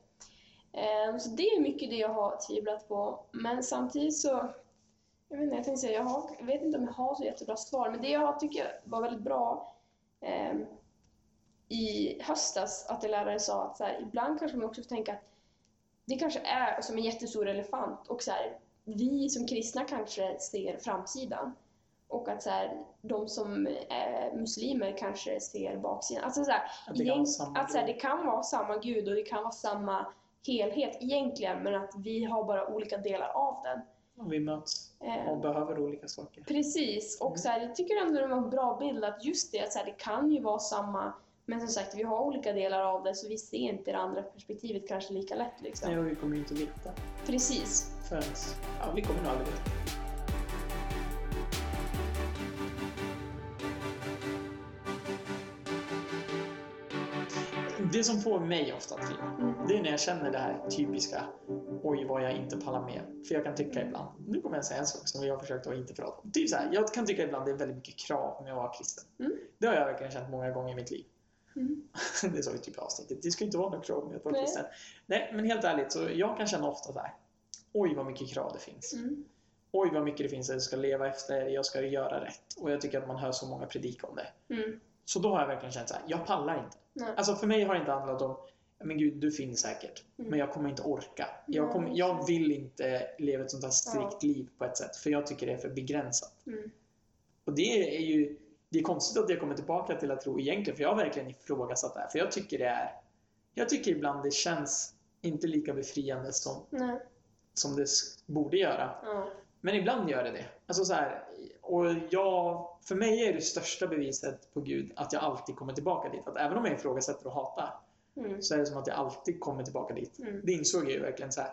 Ehm, så det är mycket det jag har tvivlat på. Men samtidigt så jag vet inte, jag tänkte säga, jag, har, jag vet inte om jag har så jättebra svar, men det jag tycker var väldigt bra ehm, i höstas, att en lärare sa att så här, ibland kanske man också får tänka att det kanske är som en jättestor elefant och så här, vi som kristna kanske ser framsidan. Och att så här, de som är muslimer kanske ser baksidan. Alltså så här, Att det samma att så här, det kan vara samma gud och det kan vara samma helhet egentligen, men att vi har bara olika delar av den. Och vi möts Eh, och behöver olika saker. Precis, och Mm. så här, jag tycker ändå det var en bra bild att just det, att så här, det kan ju vara samma, men som sagt vi har olika delar av det så vi ser inte det andra perspektivet kanske lika lätt. Liksom. Nej, och vi kommer ju inte veta Precis. förrän... Ja, vi kommer nog aldrig veta. Det som får mig ofta att tvivla, Mm. det är när jag känner det här typiska oj vad jag inte pallar med. För jag kan tycka ibland, nu kommer jag säga en sak som jag har försökt att inte prata om. Typ så här, jag kan tycka ibland det är väldigt mycket krav om jag var kristen. Mm. Det har jag verkligen känt många gånger i mitt liv. Mm. det sa vi typ i avsnittet, det ska inte vara några krav med att vara kristen. Nej, men helt ärligt, så jag kan känna ofta så här, oj vad mycket krav det finns. Mm. Oj vad mycket det finns att jag ska leva efter, jag ska göra rätt. Och jag tycker att man hör så många predika om det. Mm. Så då har jag verkligen känt så här, jag pallar inte. Nej. Alltså för mig har det inte handlat om, men gud du finns säkert. Mm. Men jag kommer inte orka. Jag, kommer, jag vill inte leva ett sånt här strikt Ja. liv på ett sätt. För jag tycker det är för begränsat. Mm. Och det är ju det är konstigt att jag kommer tillbaka till att tro egentligen, för jag har verkligen ifrågasatt det här. För jag tycker det är, jag tycker ibland det känns inte lika befriande som, Nej. som det borde göra. Ja. Men ibland gör det det. Alltså så här, och jag, för mig är det största beviset på Gud att jag alltid kommer tillbaka dit. Att även om jag ifrågasätter och hatar Mm. så är det som att jag alltid kommer tillbaka dit. Mm. Det insåg jag ju verkligen så här.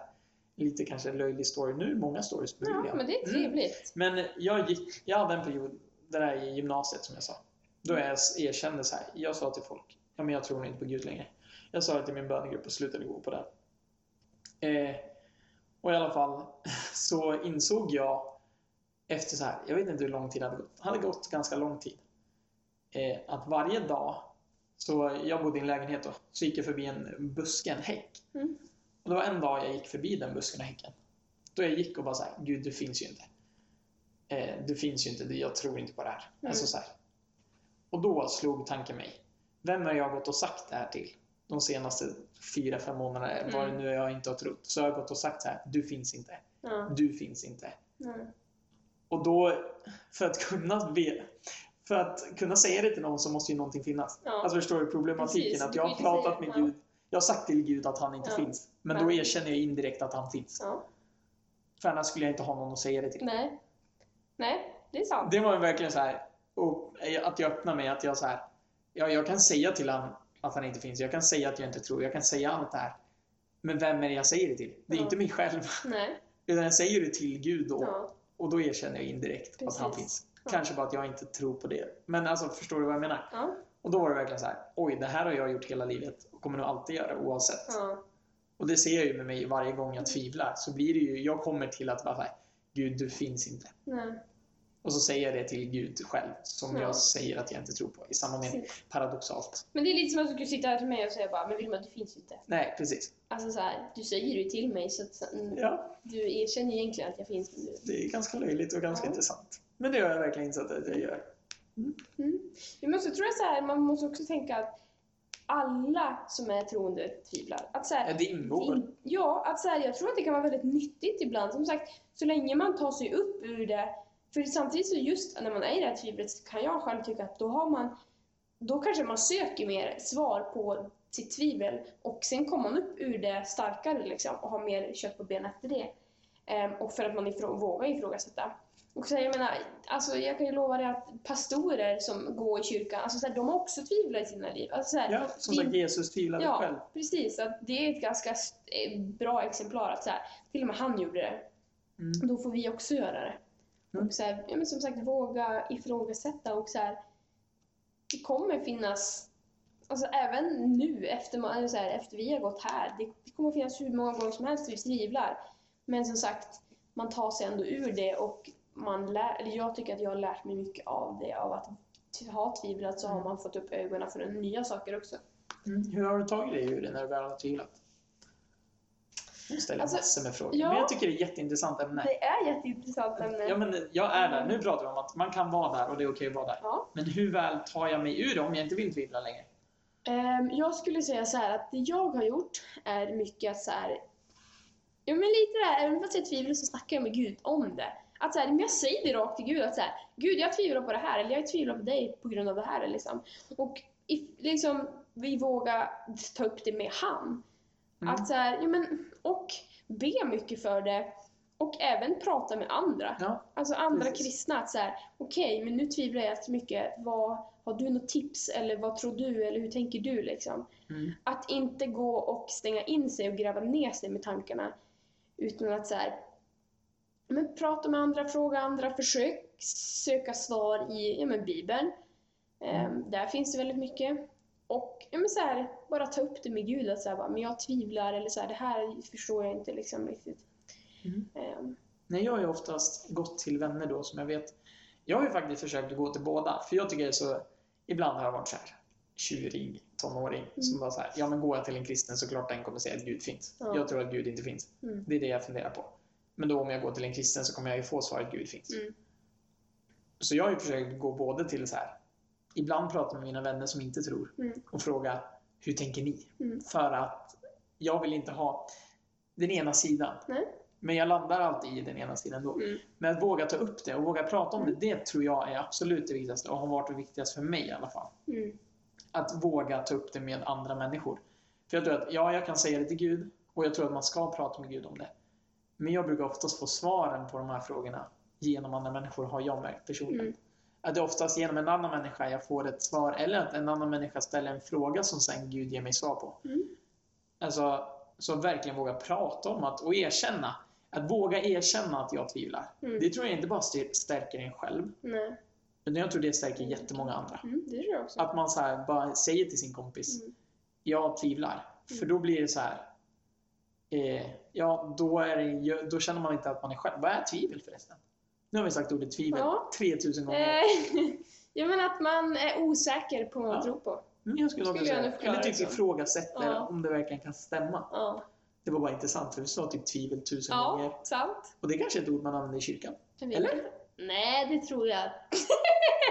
Lite kanske löjlig story. Nu många stories på Ja, men det är Mm. trevligt. Men jag, gick, jag hade en period, det där i gymnasiet som jag sa. Då jag erkände så här. Jag sa till folk, ja men jag tror inte på Gud längre. Jag sa det till min bönegrupp och slutade gå på den. Eh, och i alla fall så insåg jag efter så här, jag vet inte hur lång tid det hade gått. Det hade gått ganska lång tid. Eh, att varje dag, så jag bodde i en lägenhet då, så gick jag förbi en buske, en häck. Mm. Och det var en dag jag gick förbi den busken och häcken. Då jag gick och bara så här, Gud du finns ju inte. Eh, du finns ju inte, jag tror inte på det här. Mm. Alltså så här. Och då slog tanken mig, vem har jag gått och sagt det här till? De senaste fyra, fem månaderna, Mm. vad det nu är jag inte har trott. Så har jag gått och sagt så här, du finns inte. Ja. Du finns inte. Nej. Och då, för att kunna ve- för att kunna säga det till någon så måste ju någonting finnas. Ja. Alltså förstår du problematiken? Precis, att jag har pratat med ja. Gud. Jag har sagt till Gud att han inte Ja. finns. Men då Men- erkänner jag indirekt att han finns. Ja. För annars skulle jag inte ha någon att säga det till. Nej. Nej, det är sant. Det var ju verkligen så här. Och att jag öppnar mig. Att jag så här. Ja, jag kan säga till honom att han inte finns. Jag kan säga att jag inte tror. Jag kan säga allt det här. Men vem är det jag säger det till? Det är Ja. inte mig själv. Nej. Utan jag säger det till Gud och, Ja. och då erkänner jag indirekt att han Precis. finns. Ja. Kanske bara att jag inte tror på det. Men alltså, förstår du vad jag menar? Ja. Och då var det verkligen så här. Oj, det här har jag gjort hela livet och kommer nog alltid göra oavsett. Ja. Och det ser jag ju med mig varje gång jag tvivlar. Så blir det ju, jag kommer till att bara så här, Gud, du finns inte. Nej. Och så säger jag det till Gud själv, som Ja. jag säger att jag inte tror på. I samma mening. Paradoxalt. Men det är lite som att du skulle sitta här till mig och säga bara, men Vilma, du finns ju inte. Nej, precis. Alltså så här, du säger ju till mig så att mm, Ja, du erkänner egentligen att jag finns. Men du... det är ganska löjligt och ganska Ja. intressant. Men det har jag verkligen insett att jag gör. Mm. Men också tror jag så här, man måste också tänka att alla som är troende tvivlar. Att så här, Ja, det ingår Ja, att så här, jag tror att det kan vara väldigt nyttigt ibland. Som sagt, så länge man tar sig upp ur det. För samtidigt så just när man är i det här tvivlet så kan jag själv tycka att då har man då kanske man söker mer svar på sitt tvivel och sen kommer man upp ur det starkare liksom och har mer kött på benen efter det. Ehm, och för att man ifrå- vågar ifrågasätta. Och så, jag menar, alltså jag kan ju lova dig att pastorer som går i kyrkan, alltså så här, de har också tvivlat i sina liv. Alltså, så här, Ja, som sagt, Jesus tvivlade Ja, själv. precis. Att det är ett ganska eh, bra exemplar att så här, till och med han gjorde det. Mm. Då får vi också göra det. Mm. Och så här, ja, men som sagt, våga ifrågasätta och så här, det kommer finnas, alltså även nu efter, man, så här, efter vi har gått här, det, det kommer finnas hur många gånger som helst vi tvivlar. Men som sagt, man tar sig ändå ur det och man lär, eller jag tycker att jag har lärt mig mycket av det, av att ha tvivlat så har man fått upp ögonen för nya saker också. Mm. Hur har du tagit dig ur det när du väl har tvivlat? Ställer Alltså, massor med frågor. ja. Men jag tycker det är ett jätteintressant ämne. Det är jätteintressant ämne. Ja, men jag är där. Nu pratar vi om att man kan vara där och det är okej att vara där. Ja. Men hur väl tar jag mig ur det om jag inte vill tvivla längre? Ehm, jag skulle säga så här att det jag har gjort är mycket att så här, ja men lite det här, även fast jag tvivlar så snackar jag med Gud om det. Att så här, men jag säger det rakt till Gud att så här, Gud jag tvivlar på det här, eller jag tvivlar på dig på grund av det här liksom. Och if, liksom, vi vågar ta upp det med han. Mm. Att så här, ja men, och be mycket för det. Och även prata med andra. Ja, Alltså andra Precis. kristna, att så här, okej, men nu tvivlar jag jättemycket. Vad, har du något tips eller vad tror du eller hur tänker du liksom? Mm. Att inte gå och stänga in sig och gräva ner sig med tankarna. Utan att så här, men prata med andra, fråga andra, försök söka svar i ja, men Bibeln. Ehm, där finns det väldigt mycket. Och ja, men så här, bara ta upp det med Gud, att så här, bara, men jag tvivlar eller så här, det här förstår jag inte liksom riktigt. Mm. Ehm, Nej, jag har ju oftast gått till vänner då som jag vet. Jag har ju faktiskt försökt att gå till båda. För jag tycker är så... Ibland har jag varit så här tjurig tonåring som bara så här, ja men går jag till en kristen så klart den kommer säga att Gud finns. Ja. Jag tror att Gud inte finns. Mm. Det är det jag funderar på. Men då om jag går till en kristen så kommer jag ju få svaret att Gud finns. Mm. Så jag har ju försökt gå både till så här. Ibland prata med mina vänner som inte tror Mm. och fråga hur tänker ni? Mm. För att jag vill inte ha den ena sidan. Nej. Men jag landar alltid i den ena sidan då. Mm. Men att våga ta upp det och våga prata om det, det tror jag är absolut det viktigaste och har varit det viktigaste för mig i alla fall. Mm. Att våga ta upp det med andra människor. För jag tror att, ja, jag kan säga det till Gud och jag tror att man ska prata med Gud om det. Men jag brukar oftast få svaren på de här frågorna genom andra människor, har jag märkt personligen. Mm. Att det är oftast genom en annan människa jag får ett svar, eller att en annan människa ställer en fråga som sen Gud ger mig svar på. Mm. Alltså, så verkligen våga prata om att, och erkänna. Att våga erkänna att jag tvivlar. Mm. Det tror jag inte bara st- stärker en själv, Nej. utan jag tror det stärker jättemånga andra. Mm, det tror jag också. Att man så här bara säger till sin kompis, Mm. jag tvivlar. För då blir det så här. Eh, ja, då, är det, då känner man inte att man är själv. Vad är tvivel förresten? Nu har vi sagt ordet tvivel Ja. 3000 gånger. Eh, jag menar att man är osäker på vad man Ja. tror på. Men jag skulle, skulle jag säga, förklara eller typ som. ifrågasätter Ja. om det verkligen kan stämma. Ja, Det var bara intressant för vi sa typ tvivel tusen gånger. ja sant. Och det är kanske är ett ord man använder i kyrkan. Jag Eller? inte. Nej, det tror jag.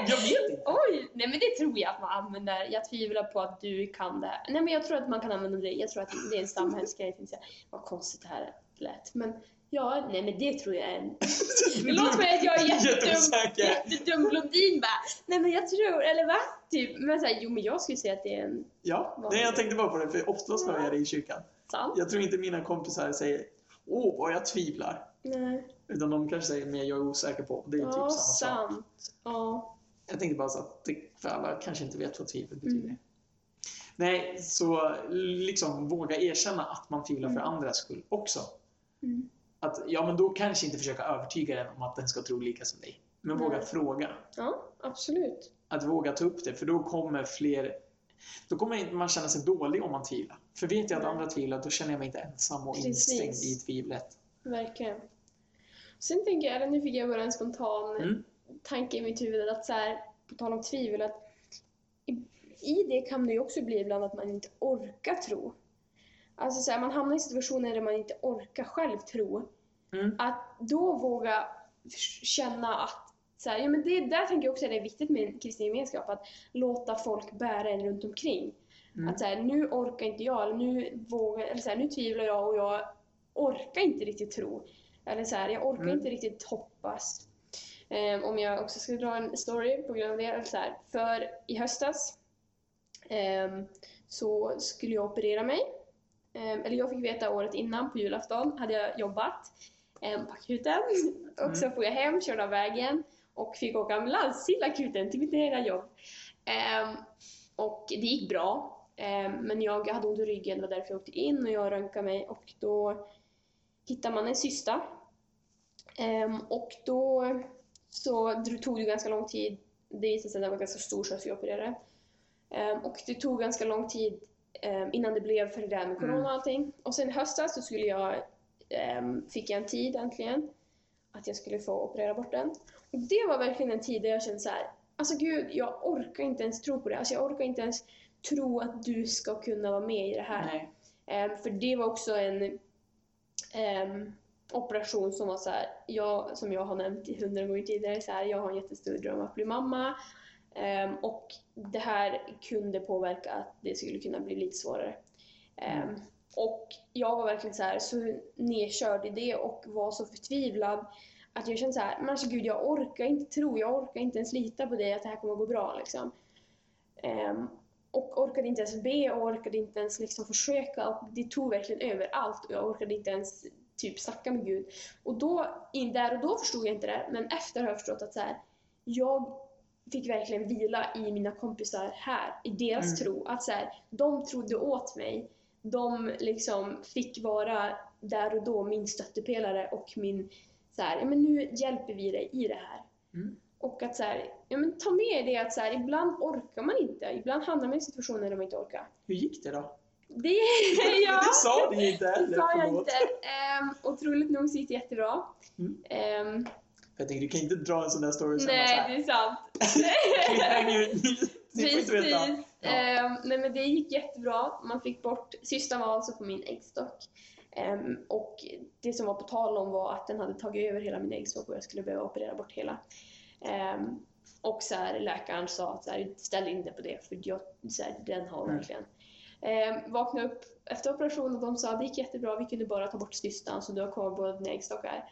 Jag vet inte. Oj! Nej men det tror jag att man använder. Jag tvivlar på att du kan det. Nej men jag tror att man kan använda det. Jag tror att det är en stamhemsk grej. Jag tänkte säga, Vad konstigt det här lät. Men ja, nej men det tror jag är. Det låter som att jag är jättedum, jättedum blondin bara. Nej men jag tror, eller va? Typ. Men såhär, jo men jag skulle säga att det är en Ja, nej, jag tänkte bara på det, för oftast hör jag det i kyrkan. sant. Jag tror inte mina kompisar säger Åh, vad jag tvivlar. Nej. Utan de kanske säger mer jag är osäker på. Det är typ Ja, samma sak. sant. Ja. Jag tänkte bara så att för alla kanske inte vet vad tvivel betyder. Mm. Nej, så liksom våga erkänna att man tvivlar för Mm. andras skull också. Mm. Att, ja, men då kanske inte försöka övertyga den om att den ska tro lika som dig. Men Nej. våga fråga. Ja, absolut. Att våga ta upp det, för då kommer fler... Då kommer man känna sig dålig om man tvivlar. För vet jag att andra tvivlar, då känner jag mig inte ensam och Precis. instängd i tvivlet. Verkligen. Sen tänker jag, nu fick jag bara en spontan Mm. tanke i mitt huvud att så här, på tal om tvivel, att i, i det kan det ju också bli ibland att man inte orkar tro. Alltså så här, man hamnar i situationer där man inte orkar själv tro. Mm. Att då våga känna att så här, ja, men det, där tänker jag också att det är viktigt med en kristen gemenskap, att låta folk bära en runt omkring. Mm. Att så här, nu orkar inte jag, eller nu, vågar, eller så här, nu tvivlar jag och jag orkar inte riktigt tro. Eller så här, jag orkar Mm. inte riktigt hoppas. Ehm, om jag också ska dra en story på grund av det. Eller så för i höstas ehm, så skulle jag operera mig. Ehm, eller jag fick veta året innan, på julafton, hade jag jobbat um, på akuten. och så Mm. får jag hem, körde av vägen och fick åka ambulans till akuten, till mitt nya jobb. Ehm, och det gick bra. Ehm, men jag hade ont i ryggen, det var därför jag åkte in och jag röntgade mig och då hittade man en cysta. Ehm, och då så tog det ganska lång tid. Det visade sig att den var ganska stor så jag fick operera den. Ehm, och det tog ganska lång tid ehm, innan det blev för det där med corona Mm. och allting. Och sen i höstas så skulle jag, ehm, fick jag en tid äntligen att jag skulle få operera bort den. Och det var verkligen en tid där jag kände så här, alltså gud, jag orkar inte ens tro på det. Alltså jag orkar inte ens tro att du ska kunna vara med i det här. Ehm, för det var också en ehm, operation som var så här, jag, som jag har nämnt hundra gånger tidigare, så här, jag har en jättestor dröm att bli mamma. Ehm, och det här kunde påverka att det skulle kunna bli lite svårare. Ehm, Mm. och jag var verkligen så här så nedkörd i det och var så förtvivlad att jag kände så här, men alltså gud jag orkar inte tro, jag orkar inte ens lita på dig att det här kommer att gå bra liksom. Ehm, och orkade inte ens be och orkade inte ens liksom försöka och det tog verkligen över allt och jag orkade inte ens typ snacka med Gud. Och då, in där och då förstod jag inte det, men efter har jag förstått att så här, jag fick verkligen vila i mina kompisar här, i deras Mm. tro. Att så här, de trodde åt mig. De liksom fick vara där och då min stöttepelare och min så här, ja men nu hjälper vi dig i det här. Mm. Och att så här, ja men ta med det att så här, ibland orkar man inte. Ibland hamnar man i situationer där man inte orkar. Hur gick det då? Det, ja, Det sa du inte det heller. sa jag inte. Um, otroligt nog så gick det jättebra. Mm. Ehm, Jag tänkte, du kan inte dra en sån där story bara så nej, här, det är sant. Inte. Precis. Ja. Ehm, nej men det gick jättebra. Man fick bort, systern var alltså på min äggstock. Ehm, och det som var på tal om var att den hade tagit över hela min äggstock och jag skulle behöva operera bort hela. Ehm, och så här, läkaren sa att så här, ställ in dig på det för jag, så här, den har Mm. verkligen. Eh, vaknade upp efter operationen och de sa det gick jättebra, vi kunde bara ta bort cystan så du har kvar båda dina äggstockar.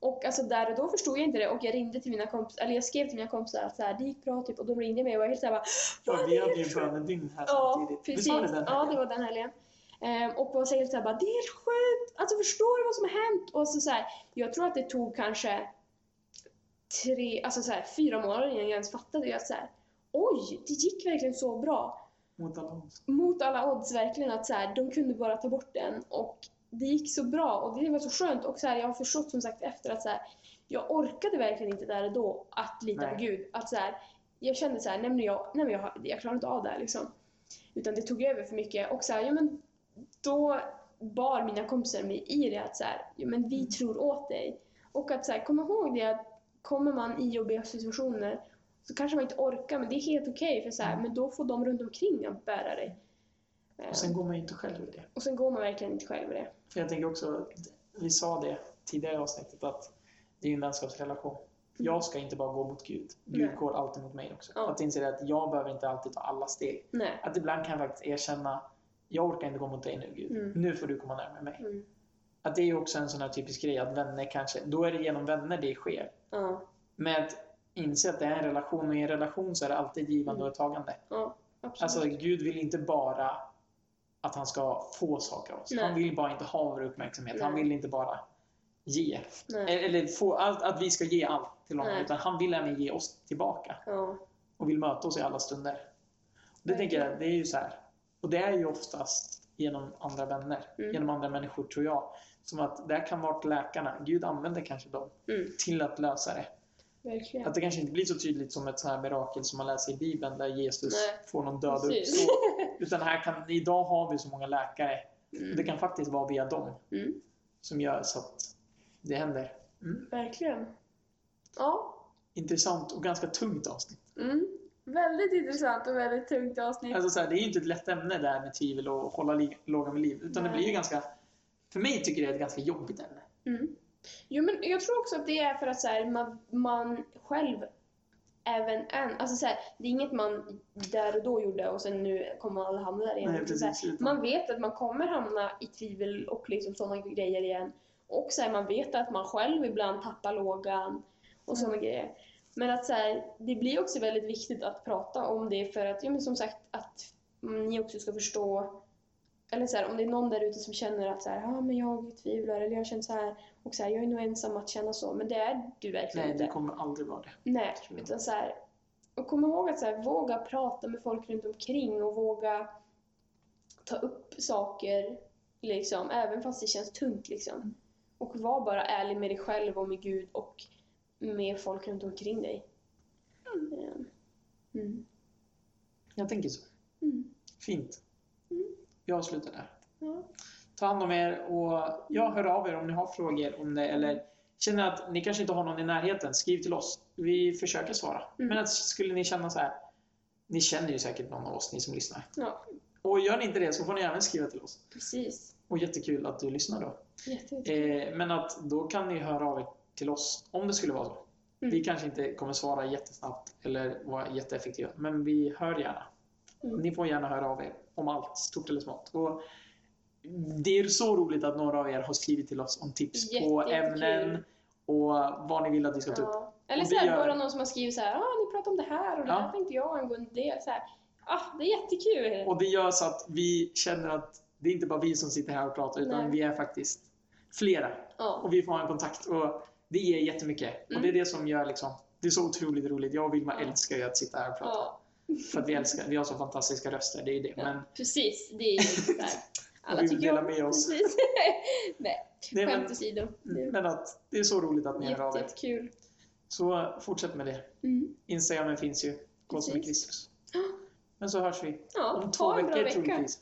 Och alltså där och då förstod jag inte det och jag ringde till mina kompisar, eller jag skrev till mina kompisar att så här, det gick bra typ och de ringde mig och jag var helt såhär bara Ja, vi hade ju bönedygn här Ja, samtidigt. precis. Visst var det den ja, det var den helgen. Ehm, och var så helt såhär bara, det är helt sjukt! Alltså förstår du vad som har hänt? Och så, så här, jag tror att det tog kanske tre, alltså så här, fyra månader innan jag ens fattade att så här, oj, det gick verkligen så bra. Mot alla odds. Mot alla odds verkligen att så här, de kunde bara ta bort den och det gick så bra och det var så skönt och så här, jag har förstått som sagt efter att så här, jag orkade verkligen inte där och då att lita Nej. på Gud. Att så här, jag kände så här, nej men jag, nej men jag, jag klarar inte av det här liksom. Utan det tog över för mycket och så här, ja men då bar mina kompisar mig i det att så ja men vi tror åt dig. Och att så här, komma ihåg det att kommer man i jobbiga situationer så kanske man inte orkar men det är helt okej för så här, Mm. men då får de runt omkring att bära dig. Och sen går man ju inte själv i det. Och sen går man verkligen inte själv i det. För jag tänker också, vi sa det tidigare i avsnittet, att det är en vänskapsrelation. Jag ska inte bara gå mot Gud. Gud Nej. går alltid mot mig också. Ja. Att inse det att jag behöver inte alltid ta alla steg. Nej. Att ibland kan jag faktiskt erkänna, jag orkar inte gå mot dig nu Gud. Mm. Nu får du komma närmare mig. Mm. Att det är också en sån här typisk grej att vänner kanske, då är det genom vänner det sker. Ja. Med att inse att det är en relation och i en relation så är det alltid givande Mm. och tagande. Ja. Absolut. Alltså Gud vill inte bara att han ska få saker av oss. Nej. Han vill bara inte ha vår uppmärksamhet. Han Nej. vill inte bara ge. Nej. Eller få allt, att vi ska ge allt till honom. Utan han vill även ge oss tillbaka. Ja. Och vill möta oss i alla stunder. Det tänker jag, det är ju så här. Och det är ju oftast genom andra vänner. Mm. Genom andra människor tror jag. Som att där kan vara läkarna. Gud använder kanske dem Mm. till att lösa det. Verkligen. Att det kanske inte blir så tydligt som ett så här mirakel som man läser i Bibeln där Jesus Nej. får någon död Precis. uppstå. Utan här kan, idag har vi så många läkare. Och det Mm. kan faktiskt vara via dem Mm. som gör så att det händer. Mm. Verkligen. Ja. Intressant och ganska tungt avsnitt. Mm. Väldigt intressant och väldigt tungt avsnitt. Alltså så här, det är ju inte ett lätt ämne det här med tvivel och hålla låga med liv. Utan det Nej. blir ju ganska... För mig tycker jag det är ett ganska jobbigt ämne. Mm. Jo, men jag tror också att det är för att så här, man, man själv även än, alltså så här, det är inget man där och då gjorde och sen nu kommer aldrig hamna där igen. Nej, Utan så här, precis. Man vet att man kommer hamna i tvivel och liksom sådana grejer igen. Och så här, man vet att man själv ibland tappar lågan och sådana grejer. Men att så det blir också väldigt viktigt att prata om det för att, ja men som sagt, att ni också ska förstå eller så här, om det är någon där ute som känner att så här, ah, men jag tvivlar eller jag känner så här och så här, jag är nog ensam att känna så, men det är du verkligen nej, inte. det kommer aldrig vara det. Nej, utan så här, och kom ihåg att så här, våga prata med folk runt omkring och våga ta upp saker, liksom, även fast det känns tungt. Liksom. Och var bara ärlig med dig själv och med Gud och med folk runt omkring dig. Mm. Mm. Jag tänker så. Mm. Fint. Mm. Jag avslutar där. Ja. Ta hand om er och jag hör av er om ni har frågor om det eller känner att ni kanske inte har någon i närheten. Skriv till oss. Vi försöker svara. Mm. Men att skulle ni känna så här. Ni känner ju säkert någon av oss, ni som lyssnar. ja, Och gör ni inte det så får ni även skriva till oss. precis. Och jättekul att du lyssnar då. Eh, men att då kan ni höra av er till oss om det skulle vara så. Mm. Vi kanske inte kommer svara jättesnabbt eller vara jätteeffektiva, men vi hör gärna. Mm. Ni får gärna höra av er om allt, stort eller smått. Och det är så roligt att några av er har skrivit till oss om tips på Jätte- jättekul. ämnen och vad ni vill att vi ska ta upp. Ja. Eller Och så här, gör- bara någon som har skrivit så här, ah, ni pratar om det här och det Ja. här tänkte jag angående det. Så här, ah, det är jättekul. Och det gör så att vi känner att det är inte bara vi som sitter här och pratar, utan Nej. vi är faktiskt flera. Ja. Och vi får ha en kontakt. Och det ger jättemycket. Och Mm. det är det som gör liksom, det är så otroligt roligt. Jag och Vilma Ja. älskar ju att sitta här och prata. ja. För att vi älskar, vi har så fantastiska röster, det är det. Ja, Men precis, det är ju här. Alla vi vill dela med oss. Nej, Nej, skämt åsido. Det är men att det är så roligt att ni hör av er. jättekul. Så fortsätt med det. Mm. Instagramen finns ju. Gå som Precis. Kristus. Men så hörs vi Ja, om två veckor vecka. troligtvis.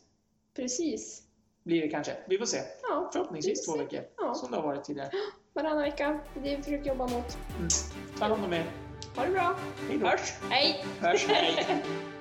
Precis. Blir det kanske. Vi får se. Ja, Förhoppningsvis vi två veckor. Ja. Som det har varit tidigare. varannan vecka. Det är det vi försöker jobba mot. Ta hand om er. Ha det bra. Hej då. Hörs. Hej! Hörs. Hej.